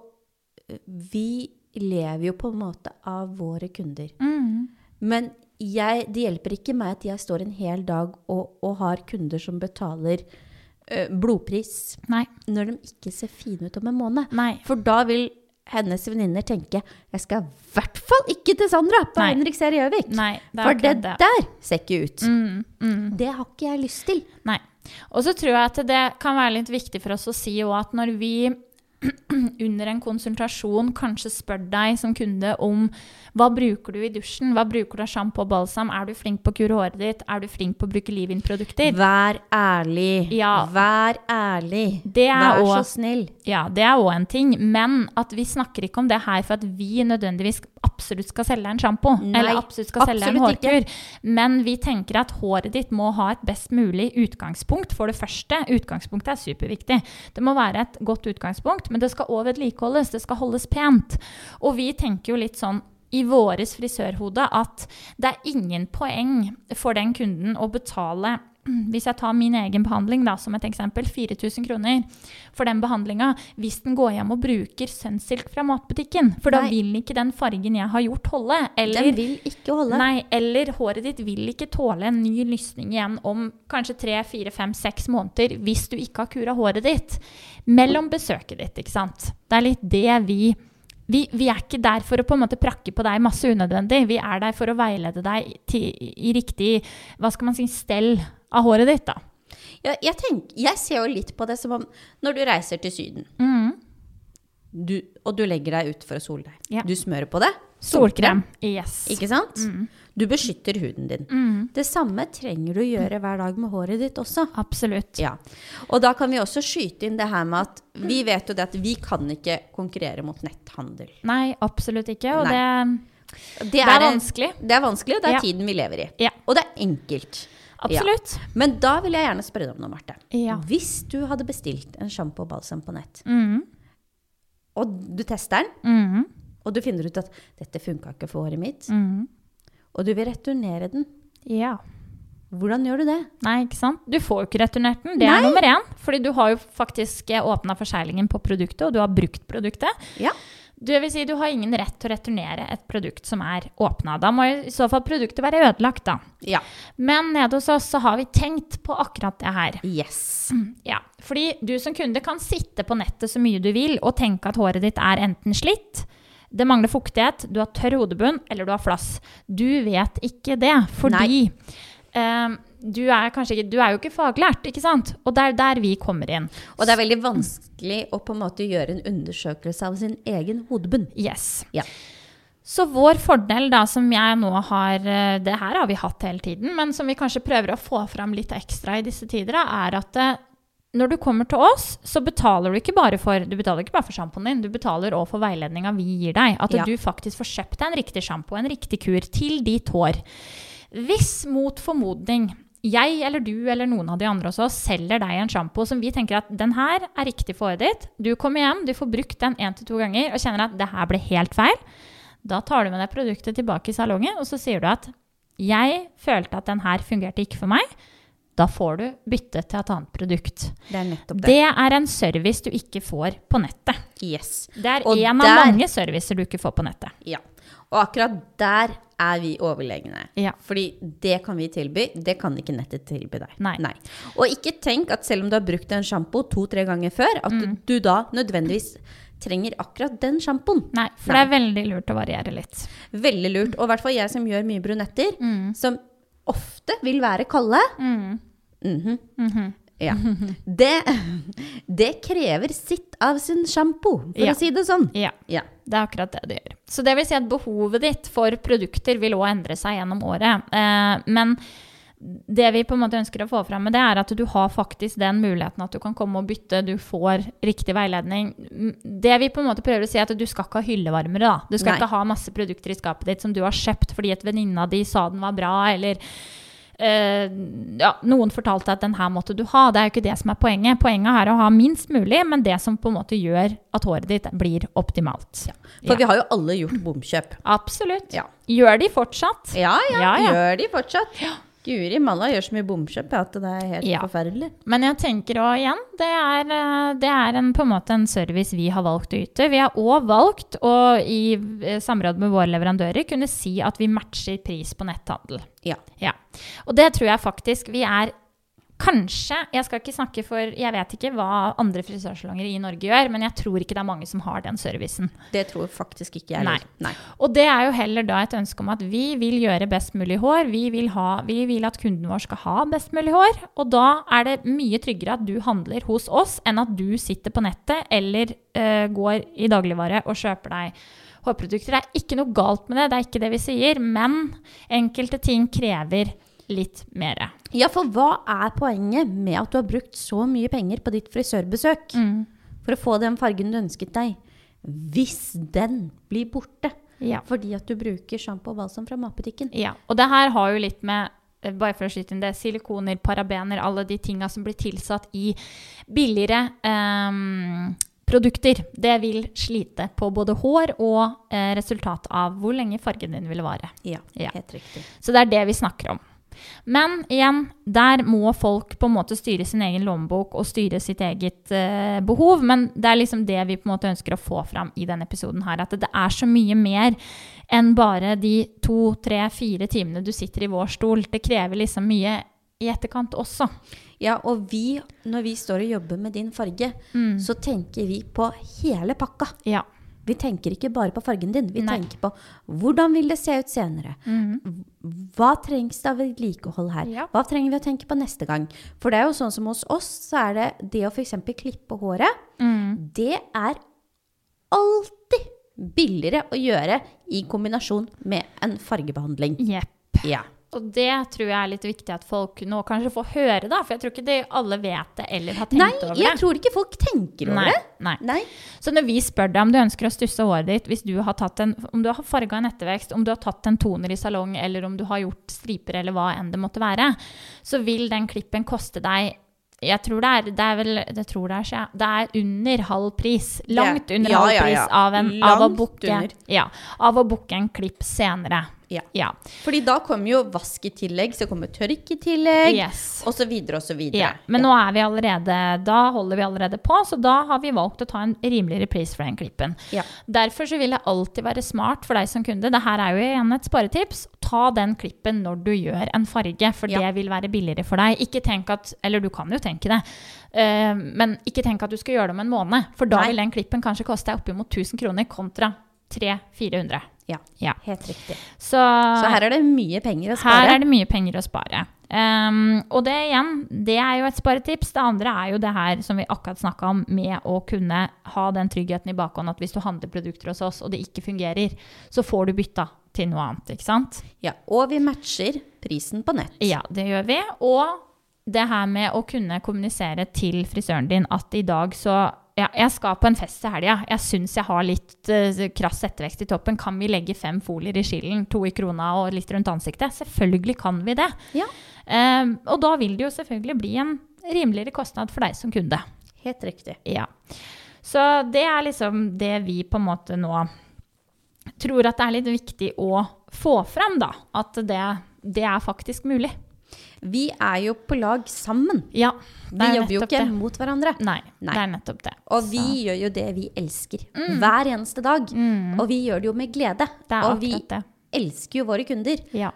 vi lever jo på en måte av våre kunder.
Mm.
Men jeg, det hjelper ikke meg at jeg står en hel dag og, og har kunder som betaler ø, blodpris
Nei.
når de ikke ser fine ut om en måned.
Nei.
For da vil hennes venninner tenke jeg skal i hvert fall ikke til Sandra på
Nei.
Henrik Serie Gjøvik. For det
det.
der ser ikke ut.
Mm, mm.
Det har ikke jeg lyst til.
Nei. Og så tror jeg at det kan være litt viktig for oss å si òg at når vi *clears throat* under en konsultasjon kanskje spør deg som kunde om hva bruker du i dusjen, hva bruker du av sjampo og balsam, er du flink på å kure håret ditt, er du flink på å bruke leave-in-produkter?
Vær ærlig.
Ja.
Vær ærlig.
Det er
Vær så snill.
Ja, det er òg en ting, men at vi snakker ikke om det her for at vi nødvendigvis absolutt skal selge en sjampo, eller absolutt skal selge en
absolutt ikke.
hårkur. Men vi tenker at håret ditt må ha et best mulig utgangspunkt. For det første, utgangspunktet er superviktig. Det må være et godt utgangspunkt, men det skal òg vedlikeholdes. Det skal holdes pent. Og vi tenker jo litt sånn i våres frisørhode at det er ingen poeng for den kunden å betale *clears throat* Hvis jeg tar min egen behandling da, som et eksempel, 4000 kroner for den behandlinga. Hvis den går hjem og bruker Sunsilk fra matbutikken, for da
Nei.
vil ikke den fargen jeg har gjort, holde. Eller,
Den vil ikke holde.
Nei, eller håret ditt vil ikke tåle en ny lysning igjen om kanskje tre, fire, fem, seks måneder hvis du ikke har kura håret ditt. Mellom besøket ditt, ikke sant. Det er litt det vi vi, vi er ikke der for å på en måte prakke på deg masse unødvendig. Vi er der for å veilede deg til, i riktig hva skal man si, stell av håret ditt. da.
Ja, jeg, tenker, jeg ser jo litt på det som om når du reiser til Syden,
Mm.
du, og du legger deg ut for å sole deg.
Ja.
Du smører på det.
Solkrem. Yes.
Ikke sant?
Mm.
Du beskytter huden din.
Mm.
Det samme trenger du gjøre hver dag med håret ditt også.
Absolutt.
Ja. Og da kan vi også skyte inn det her med at vi vet jo det at vi kan ikke konkurrere mot netthandel.
Nei, absolutt ikke. Og det,
det, er,
det er vanskelig.
Det er vanskelig, og det er
Ja.
tiden vi lever i.
Ja.
Og det er enkelt.
Absolutt.
Men da vil jeg gjerne spørre deg om noe, Marte.
Ja.
Hvis du hadde bestilt en sjampo og balsam på nett,
Mm.
og du tester den,
Mm.
og du finner ut at dette funka ikke for håret mitt,
Mm.
og du vil returnere den,
Ja.
hvordan gjør du det?
Nei, ikke sant? Du får jo ikke returnert den. Det er
Nei.
nummer én. Fordi du har jo faktisk åpna forseglingen på produktet, og du har brukt produktet.
Ja.
Det vil si, du har ingen rett til å returnere et produkt som er åpna. Da må i så fall produktet være ødelagt, da.
Ja.
Men nede hos oss så har vi tenkt på akkurat det her.
Yes.
Ja, fordi du som kunde kan sitte på nettet så mye du vil og tenke at håret ditt er enten slitt, det mangler fuktighet, du har tørr hodebunn eller du har flass. Du vet ikke det, fordi eh, du, er ikke, du er jo ikke faglært, ikke sant? Og det er der vi kommer inn.
Og det er veldig vanskelig å på en måte gjøre en undersøkelse av sin egen hodebunn.
Yes.
Ja.
Så vår fordel, da, som jeg nå har eh, Det her har vi hatt hele tiden, men som vi kanskje prøver å få fram litt ekstra i disse tider, er at eh, når du kommer til oss, så betaler du ikke bare for du betaler ikke bare for sjampoen din, du betaler også for veiledninga vi gir deg. At
Ja.
du faktisk får kjøpt deg en riktig sjampo, en riktig kur, til ditt hår. Hvis mot formodning jeg eller du eller noen av de andre også selger deg en sjampo som vi tenker at den her er riktig for håret ditt, du kommer hjem, du får brukt den én til to ganger og kjenner at det her ble helt feil, da tar du med deg produktet tilbake i salongen, og så sier du at jeg følte at den her fungerte ikke for meg. Da får du bytte til et annet produkt.
Det er nettopp det.
Det er en service du ikke får på nettet.
Yes.
Det er
Og
en
der-
av mange servicer du ikke får på nettet.
Ja. Og akkurat der er vi overlegne.
Ja.
Fordi det kan vi tilby, det kan ikke nettet tilby deg.
Nei.
Og ikke tenk at selv om du har brukt en sjampo to-tre ganger før, at
Mm.
du da nødvendigvis trenger akkurat den sjampoen.
Nei, for
Nei.
det er veldig lurt å variere litt.
Veldig lurt. Og i hvert fall jeg som gjør mye brunetter,
Mm.
som ofte vil være kalde.
Mm.
Mhm.
-hmm.
Ja. *laughs* Det, *laughs* det krever sitt av sin sjampo, for
Ja.
å si det sånn.
Ja.
Ja.
Det er akkurat det det gjør. Så det vil si at behovet ditt for produkter vil òg endre seg gjennom året. Eh, men det vi på en måte ønsker å få fram med det, er at du har faktisk den muligheten at du kan komme og bytte, du får riktig veiledning. Det vi på en måte prøver å si, er at du skal ikke ha hyllevarmere, da. Du skal
Nei.
ikke ha masse produkter i skapet ditt som du har kjøpt fordi et venninna di sa den var bra, eller eh, ja, noen fortalte at den her måtte du ha. Det er jo ikke det som er poenget. Poenget er å ha minst mulig, men det som på en måte gjør at håret ditt blir optimalt.
For
Ja.
vi har jo alle gjort bomkjøp.
Absolutt.
Ja.
Gjør de fortsatt?
Ja, ja,
Ja, ja.
gjør de fortsatt. Guri malla gjør så mye bomkjøp at det er helt
Ja.
forferdelig.
Men jeg tenker òg igjen, det er, eh, det er en, på en måte en service vi har valgt å yte. Vi har òg valgt å i eh, samråd med våre leverandører kunne si at vi matcher pris på netthandel.
Ja.
Ja. Og det tror jeg faktisk vi er Kanskje, jeg skal ikke snakke for Jeg vet ikke hva andre frisørsalonger i Norge gjør, men jeg tror ikke det er mange som har den servicen.
Det tror faktisk ikke jeg.
Nei.
Nei.
Og det er jo heller da et ønske om at vi vil gjøre best mulig hår. Vi vil, ha, vi vil at kunden vår skal ha best mulig hår. Og da er det mye tryggere at du handler hos oss, enn at du sitter på nettet eller uh, går i dagligvare og kjøper deg hårprodukter. Det er ikke noe galt med det, det er ikke det vi sier, men enkelte ting krever litt mer.
Ja, for hva er poenget med at du har brukt så mye penger på ditt frisørbesøk
Mm.
for å få den fargen du ønsket deg, hvis den blir borte
Ja.
fordi at du bruker sjampo og balsam fra matbutikken?
Ja, og det her har jo litt med eh, bare for å skyte inn det, silikoner, parabener, alle de tinga som blir tilsatt i billigere um, produkter. Det vil slite på både hår og eh, resultat av hvor lenge fargen din vil vare.
Ja,
Ja.
helt riktig.
Så det er det vi snakker om. Men igjen, der må folk på en måte styre sin egen lommebok og styre sitt eget eh, behov. Men det er liksom det vi på en måte ønsker å få fram i denne episoden her. At det er så mye mer enn bare de to, tre, fire timene du sitter i vår stol. Det krever liksom mye i etterkant også.
Ja, og vi, når vi står og jobber med din farge,
Mm.
så tenker vi på hele pakka.
Ja.
Vi tenker ikke bare på fargen din, vi
Nei.
tenker på hvordan vil det se ut senere.
Mhm.
Hva trengs det av vedlikehold her?
Ja.
Hva trenger vi å tenke på neste gang? For det er jo sånn som hos oss, så er det det å f.eks. klippe håret,
Mm.
det er alltid billigere å gjøre i kombinasjon med en fargebehandling.
Yep.
Ja.
Og det tror jeg er litt viktig at folk nå kanskje får høre, da. For jeg tror ikke de alle vet det eller har tenkt
Nei,
over
jeg tror ikke folk tenker over
Nei,
det.
nei.
Nei.
Så når vi spør deg om du ønsker å stusse håret ditt, hvis du har tatt en, om du har farga en ettervekst, om du har tatt en toner i salong, eller om du har gjort striper eller hva enn det måtte være, så vil den klippen koste deg jeg tror det er, det er vel tror det er, det er under halv pris. Langt under
Ja,
halv pris
ja.
av, en, av, å booke, ja, av å booke en klipp senere.
Ja.
Ja.
Fordi da kommer jo vask i tillegg, så kommer tørk i tillegg,
Yes.
så videre.
Ja, men nå er vi allerede, da holder vi allerede på, så da har vi valgt å ta en rimeligere pris for den klippen.
Ja.
Derfor så vil det alltid være smart for deg som kunde, det her er jo igjen et sparetips, ta den klippen når du gjør en farge, for
Ja.
det vil være billigere for deg. Ikke tenk at, eller du kan jo tenke det, eh, men ikke tenk at du skal gjøre det om en måned, for da
Nei.
vil den klippen kanskje koste deg oppimot 1000 kroner kontra 300-400.
Ja,
Ja.
helt riktig.
Så,
Så her er det mye penger å spare?
her er det mye penger å spare. Um, og det igjen, det er jo et sparetips. Det andre er jo det her som vi akkurat snakka om, med å kunne ha den tryggheten i bakhånd at hvis du handler produkter hos oss, og det ikke fungerer, så får du bytta til noe annet, ikke sant?
Ja, og vi matcher prisen på nett.
Ja, det gjør vi. Og det her med å kunne kommunisere til frisøren din at i dag så ja, jeg skal på en fest til helga. Jeg syns jeg har litt uh, krass ettervekst i toppen. Kan vi legge fem folier i skillen, to i krona og litt rundt ansiktet? Selvfølgelig kan vi det.
Ja,
Um, og da vil det jo selvfølgelig bli en rimeligere kostnad for deg som kunde.
helt riktig.
Ja. Så det er liksom det vi på en måte nå tror at det er litt viktig å få fram, da. At det, det er faktisk mulig.
Vi er jo på lag sammen.
Ja,
Vi
er
jobber jo ikke
det.
mot hverandre.
Nei,
Nei.
det er nettopp det.
Og vi
Så-
gjør jo det vi elsker hver eneste dag.
Mm.
Og vi gjør det jo med glede.
Det
og vi
det.
elsker jo våre kunder.
Ja,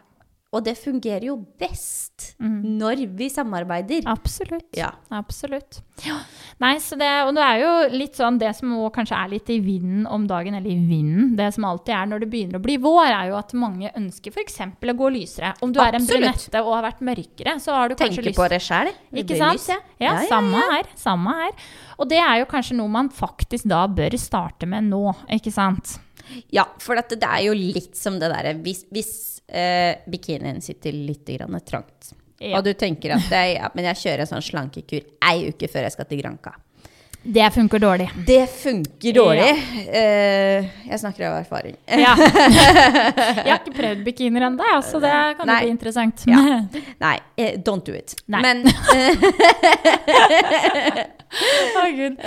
Og det fungerer jo best
Mm.
når vi samarbeider.
absolutt.
Ja.
Absolutt. Ja. Nei, så det, og det er jo litt sånn det som kanskje er litt i vinden om dagen, eller i vinden, det som alltid er når det begynner å bli vår, er jo at mange ønsker f.eks. å gå lysere. Om du er en brunette og har vært mørkere, så har du kanskje
Tenker
lyst
på det sjøl.
Ikke sant? Ja, samme her. Samme her. Og det er jo kanskje noe man faktisk da bør starte med nå, ikke sant?
Ja, for det er jo litt som det derre hvis, hvis eh, bikinien sitter litt grann trangt,
Ja.
og du tenker at det, ja, men jeg kjører en sånn slankekur ei uke før jeg skal til Granca.
Det funker dårlig.
Det funker dårlig. Eh, jeg snakker av erfaring.
Ja. *laughs* Jeg har ikke prøvd bikinier ennå, så det kan
Nei.
bli interessant.
Ja. *laughs* Nei, uh, don't do it.
Nei.
Men, *laughs*
Å, Gud.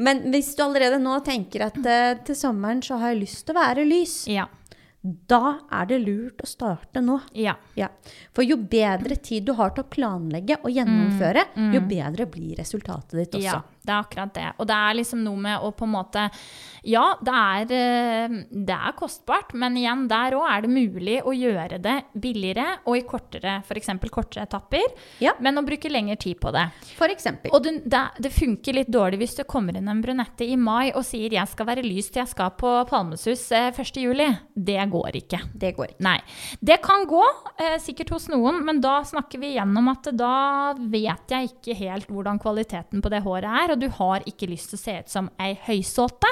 men hvis du allerede nå tenker at uh, til sommeren så har jeg lyst til å være lys,
Ja.
Da er det lurt å starte nå.
ja.
Ja. For jo bedre tid du har til å planlegge og gjennomføre, jo bedre blir resultatet ditt også.
Ja, det er akkurat det. Og det er liksom noe med å på en måte Ja, det er, eh, det er kostbart, men igjen, der òg er det mulig å gjøre det billigere og i kortere, f.eks. kortere etapper,
Ja.
men å bruke lengre tid på det.
For eksempel.
Og det, det, det funker litt dårlig hvis det kommer inn en brunette i mai og sier 'jeg skal være lys til jeg skal på Palmesus eh, 1. juli'. Det går ikke.
Det går ikke.
Nei. Det kan gå, eh, sikkert hos noen, men da snakker vi igjennom at da vet jeg ikke helt hvordan kvaliteten på det håret er, og du har ikke lyst til å se ut som ei høysåte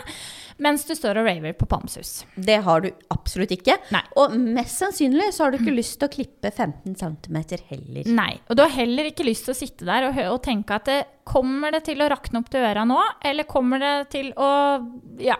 mens du står og raver på Palmsus.
Det har du absolutt ikke.
Nei.
Og mest sannsynlig så har du ikke lyst til å klippe 15 cm heller.
Nei. Og du har heller ikke lyst til å sitte der og, og tenke at det, kommer det til å rakne opp til øra nå, eller kommer det til å ja,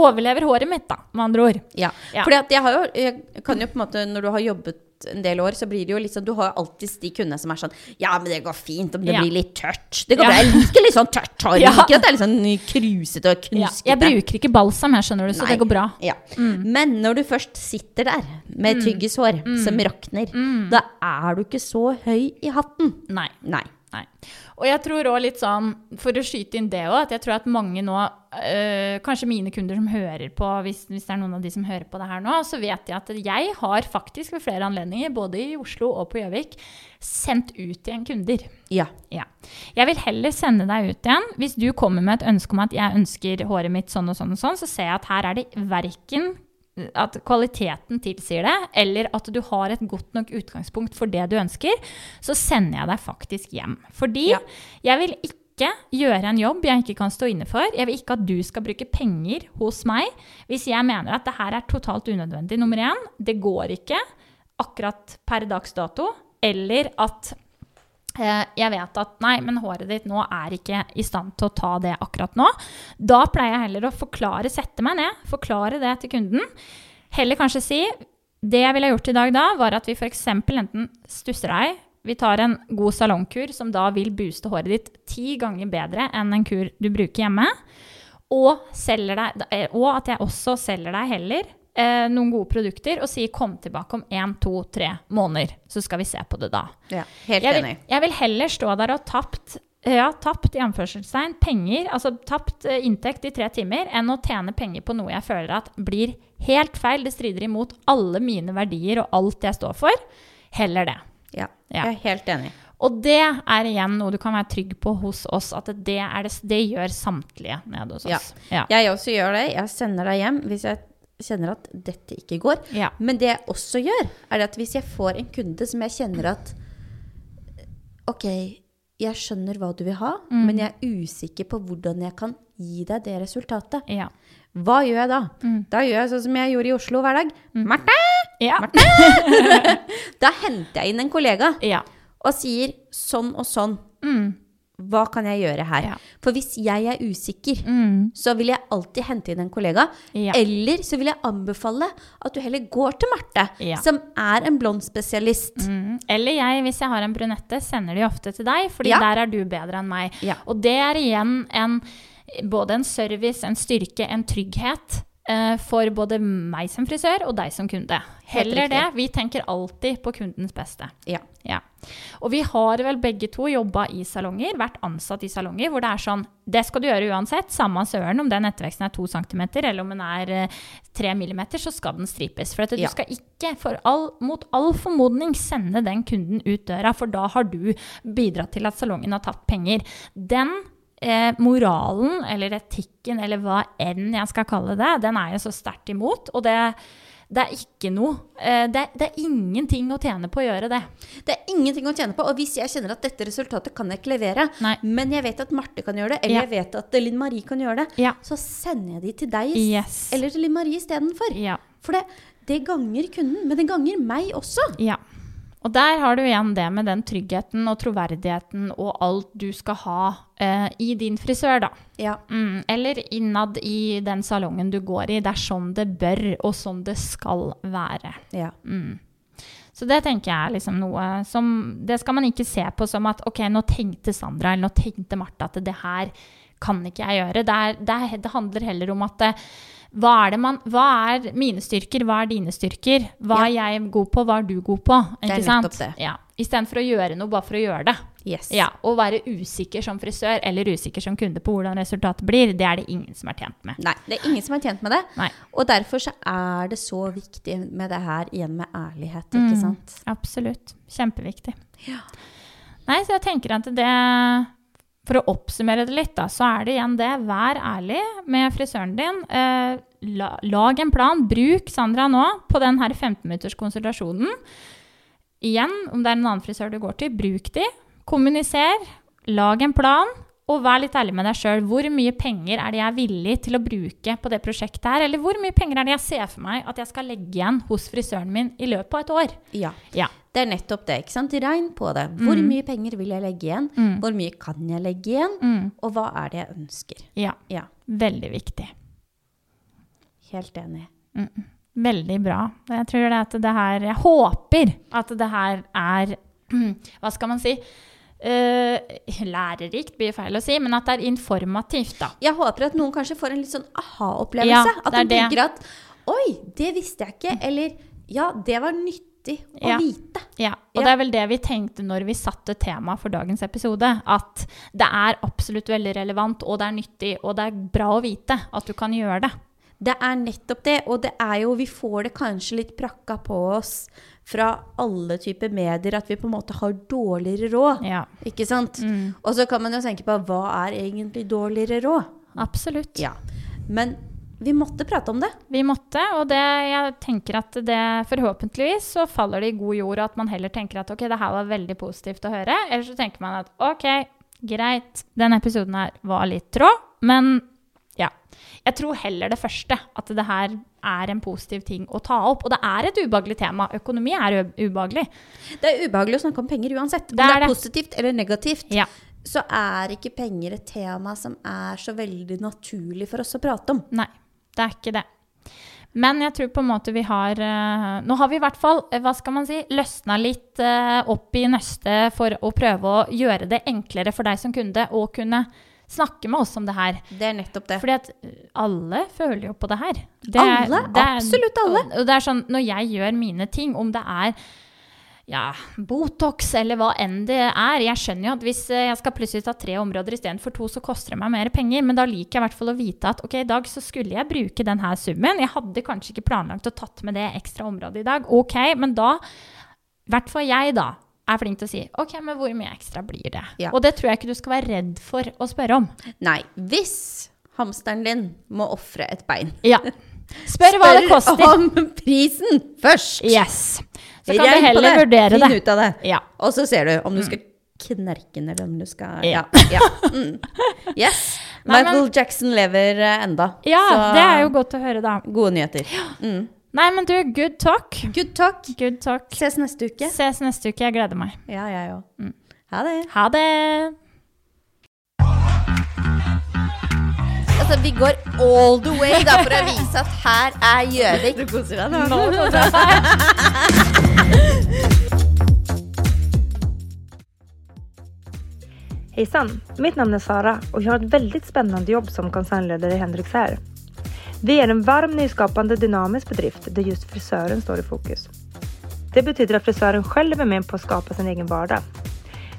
overlever håret mitt, da, med andre ord.
Ja.
Ja.
Fordi at jeg jo Jeg kan jo på en måte, når du har jobbet en del år, så blir det jo sånn Du har alltid de kundene som er sånn Ja, men det går fint om det
Ja.
blir litt tørt. Det går bra. Jeg liker litt sånn tørt hår.
Ja.
Ikke at det er litt sånn krusete og knuskete.
jeg bruker ikke balsam her, skjønner du, så
Nei.
det går bra.
Ja. Men når du først sitter der med tyggishår som rakner, da er du ikke så høy i hatten.
Nei.
Nei.
Nei. Og jeg tror også litt sånn, for å skyte inn det òg, at jeg tror at mange nå, øh, kanskje mine kunder som hører på, hvis, hvis det er noen av de som hører på det her nå, så vet jeg at jeg har faktisk ved flere anledninger, både i Oslo og på Gjøvik, sendt ut igjen kunder.
Ja.
Ja. Jeg vil heller sende deg ut igjen. Hvis du kommer med et ønske om at jeg ønsker håret mitt sånn og sånn og sånn, så ser jeg at her er det verken at kvaliteten tilsier det, eller at du har et godt nok utgangspunkt for det du ønsker, så sender jeg deg faktisk hjem. Fordi
Ja.
jeg vil ikke gjøre en jobb jeg ikke kan stå inne for. Jeg vil ikke at du skal bruke penger hos meg hvis jeg mener at det her er totalt unødvendig. Nummer én, det går ikke akkurat per dags dato. Eller at jeg vet at nei, men håret ditt nå er ikke i stand til å ta det akkurat nå. Da pleier jeg heller å forklare, sette meg ned, forklare det til kunden. Heller kanskje si det jeg ville gjort i dag da, var at vi f.eks. enten stusser deg, vi tar en god salongkur som da vil booste håret ditt ti ganger bedre enn en kur du bruker hjemme. Og, deg, eh, og at jeg også selger deg heller eh, noen gode produkter og sier kom tilbake om én, to, tre måneder, så skal vi se på det da.
ja. Helt
Jeg vil,
enig.
jeg vil heller stå der og tapt ja, tapt i anførselstegn penger, altså tapt eh, inntekt i tre timer, enn å tjene penger på noe jeg føler at blir helt feil. Det strider imot alle mine verdier og alt jeg står for. Heller det.
Ja.
Ja.
Jeg er helt enig.
Og det er igjen noe du kan være trygg på hos oss, at det, er det, det gjør samtlige nede hos
Ja.
oss. Ja.
Jeg også gjør det. Jeg sender deg hjem hvis jeg kjenner at dette ikke går.
Ja.
Men det jeg også gjør, er at hvis jeg får en kunde som jeg kjenner at Ok, jeg skjønner hva du vil ha,
Mm.
men jeg er usikker på hvordan jeg kan gi deg det resultatet.
Ja.
Hva gjør jeg da?
Mm.
Da gjør jeg sånn som jeg gjorde i Oslo hver dag. Marte!
Ja. *laughs*
Da henter jeg inn en kollega
ja.
og sier sånn og sånn.
Mm.
Hva kan jeg gjøre her?
Ja.
For hvis jeg er usikker,
Mm.
så vil jeg alltid hente inn en kollega.
Ja.
Eller så vil jeg anbefale at du heller går til Marte,
Ja.
som er en blond spesialist.
Mm. Eller jeg, hvis jeg har en brunette, sender de ofte til deg, fordi der er du bedre enn meg. Og det er igjen en, både en service, en styrke, en trygghet eh, for både meg som frisør og deg som kunde. Heller det. Vi tenker alltid på kundens beste.
Ja.
Ja. Og vi har vel begge to jobba i salonger, vært ansatt i salonger, hvor det er sånn Det skal du gjøre uansett, samme søren om den etterveksten er to centimeter eller om den er eh, tre millimeter, så skal den stripes. For du
Ja.
skal ikke, for all, mot all formodning, sende den kunden ut døra, for da har du bidratt til at salongen har tapt penger. Den eh, moralen, eller etikken, eller hva enn jeg skal kalle det, den er jeg så sterkt imot. Og det, det er ikke noe Det er, det er ingenting å tjene på å gjøre det.
Det er ingenting å tjene på. Og hvis jeg kjenner at dette resultatet kan jeg ikke levere,
Nei.
men jeg vet at Marte kan gjøre det, eller
Ja.
jeg vet at Linn Marie kan gjøre det,
Ja.
så sender jeg de til deg
Yes.
eller til Linn Marie istedenfor.
Ja.
For det, det ganger kunden, men det ganger meg også.
ja. Og der har du igjen det med den tryggheten og troverdigheten og alt du skal ha eh, i din frisør, da.
Ja.
Mm, eller innad i den salongen du går i. Det er sånn det bør, og sånn det skal være.
ja.
Mm. Så det tenker jeg er liksom noe som Det skal man ikke se på som at ok, nå tenkte Sandra eller nå tenkte Martha at det her kan ikke jeg gjøre. Det, er, det, er, det handler heller om at det, hva er, det man, hva er mine styrker, hva er dine styrker? Hva er jeg god på, hva er du god på?
Det er
Ikke sant?
det.
Ja. Istedenfor å gjøre noe bare for å gjøre det.
Yes.
Ja, Å være usikker som frisør eller usikker som kunde på hvordan resultatet blir, det er det ingen som er tjent med.
Nei, det er ingen som er tjent med det.
Nei.
Og derfor så er det så viktig med det her igjen med ærlighet,
Mm.
ikke sant?
Absolutt. Kjempeviktig.
Ja.
Nei, så jeg tenker at det For å oppsummere det litt, da, så er det igjen det. Vær ærlig med frisøren din. Eh, la, lag en plan. Bruk Sandra nå på den her 15-minutters konsultasjonen. Igjen, om det er en annen frisør du går til, bruk de. Kommuniser. Lag en plan. Og vær litt ærlig med deg sjøl. Hvor mye penger er det jeg er villig til å bruke på det prosjektet her? Eller hvor mye penger er det jeg ser for meg at jeg skal legge igjen hos frisøren min i løpet av et år?
Ja.
Ja.
Det er nettopp det. ikke sant? Regn på det. Hvor
Mm.
mye penger vil jeg legge igjen?
Mm.
Hvor mye kan jeg legge igjen?
Mm.
Og hva er det jeg ønsker?
Ja.
Ja,
Veldig viktig.
helt enig.
Mm. Veldig bra. Jeg tror det at det her Jeg håper at det her er *clears throat* Hva skal man si? Eh, lærerikt blir feil å si, men at det er informativt, da.
Jeg håper at noen kanskje får en litt sånn aha-opplevelse.
Ja,
at de tenker at Oi, det visste jeg ikke. Eller ja, det var nyttig å
Ja.
vite.
Ja, og
Ja.
det er vel det vi tenkte når vi satte temaet for dagens episode. At det er absolutt veldig relevant, og det er nyttig, og det er bra å vite at du kan gjøre det.
Det er nettopp det, og det er jo Vi får det kanskje litt prakka på oss fra alle typer medier at vi på en måte har dårligere råd.
Ja,
Ikke sant?
Mm.
Og så kan man jo tenke på hva er egentlig dårligere råd?
absolutt.
Ja. Men vi måtte prate om det.
Vi måtte, og det, jeg tenker at det forhåpentligvis så faller det i god jord at man heller tenker at ok, det her var veldig positivt å høre. Eller så tenker man at ok, greit, den episoden her var litt trå, men ja. Jeg tror heller det første, at det her er en positiv ting å ta opp. Og det er et ubehagelig tema. Økonomi er ubehagelig.
Det er ubehagelig å snakke om penger uansett. Om
Det
det
er
er, positivt eller negativt,
Ja.
så er ikke penger et tema som er så veldig naturlig for oss å prate om.
Nei, det er ikke det. Men jeg tror på en måte vi har eh, Nå har vi i hvert fall, eh, hva skal man si, løsna litt eh, opp i nøstet for å prøve å gjøre det enklere for deg som kunde å kunne snakke med oss om det her.
Det er nettopp det.
Fordi at eh, alle føler jo på det her. Det
Alle, absolutt alle.
Og, og det er sånn, når jeg gjør mine ting, om det er ja, Botox eller hva enn det er. Jeg skjønner jo at hvis eh, jeg skal plutselig ta tre områder istedenfor to, så koster det meg mer penger. Men da liker jeg i hvert fall å vite at ok, i dag så skulle jeg bruke denne summen. Jeg hadde kanskje ikke planlagt å tatt med det ekstra området i dag. Ok, men da, i hvert fall jeg da, er flink til å si ok, men hvor mye ekstra blir det?
Ja.
Og det tror jeg ikke du skal være redd for å spørre om.
Nei, hvis hamsteren din må ofre et bein
Ja. Spør hva det koster.
om prisen først!
Yes. Så kan
Rent
du
heller
heller vurdere
Finn
det.
ut av det.
Ja.
Og så ser du om du skal knerke den, eller om du skal
Ja.
Ja. Mm. Yes.
Nei, men-
Michael Jackson lever eh, enda.
Ja,
så
det er jo godt å høre, da.
gode nyheter. Mm.
Nei, men du, good talk.
Good talk.
Good talk.
Ses neste uke.
Ses neste uke. Jeg gleder meg.
Ja, jeg òg.
Mm.
Ha det.
Ha det!
Altså, vi går all the way da, for å vise at her er Gjøvik. Du koser deg nå?
nå Hei sann, Mitt navn er Sara og jeg har et veldig spennende jobb som konsernleder i Hendrix här. Vi är en varm, nyskapande, dynamisk bedrift där just frisören står i fokus. Det betyder att frisören själv är med på att skapa sin egen vardag.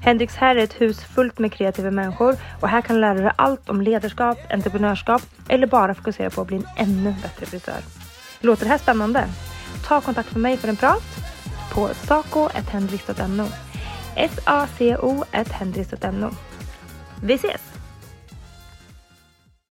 Hendrix här är ett hus fullt med kreativa människor och här kan du lära dig allt om ledarskap, entreprenörskap eller bara fokusera på att bli en ännu bättre frisör. Låter det här spännande? Ta kontakt med mig för en prat på saco.hendrix.no S-A-C-O.hendrix.no Vi ses!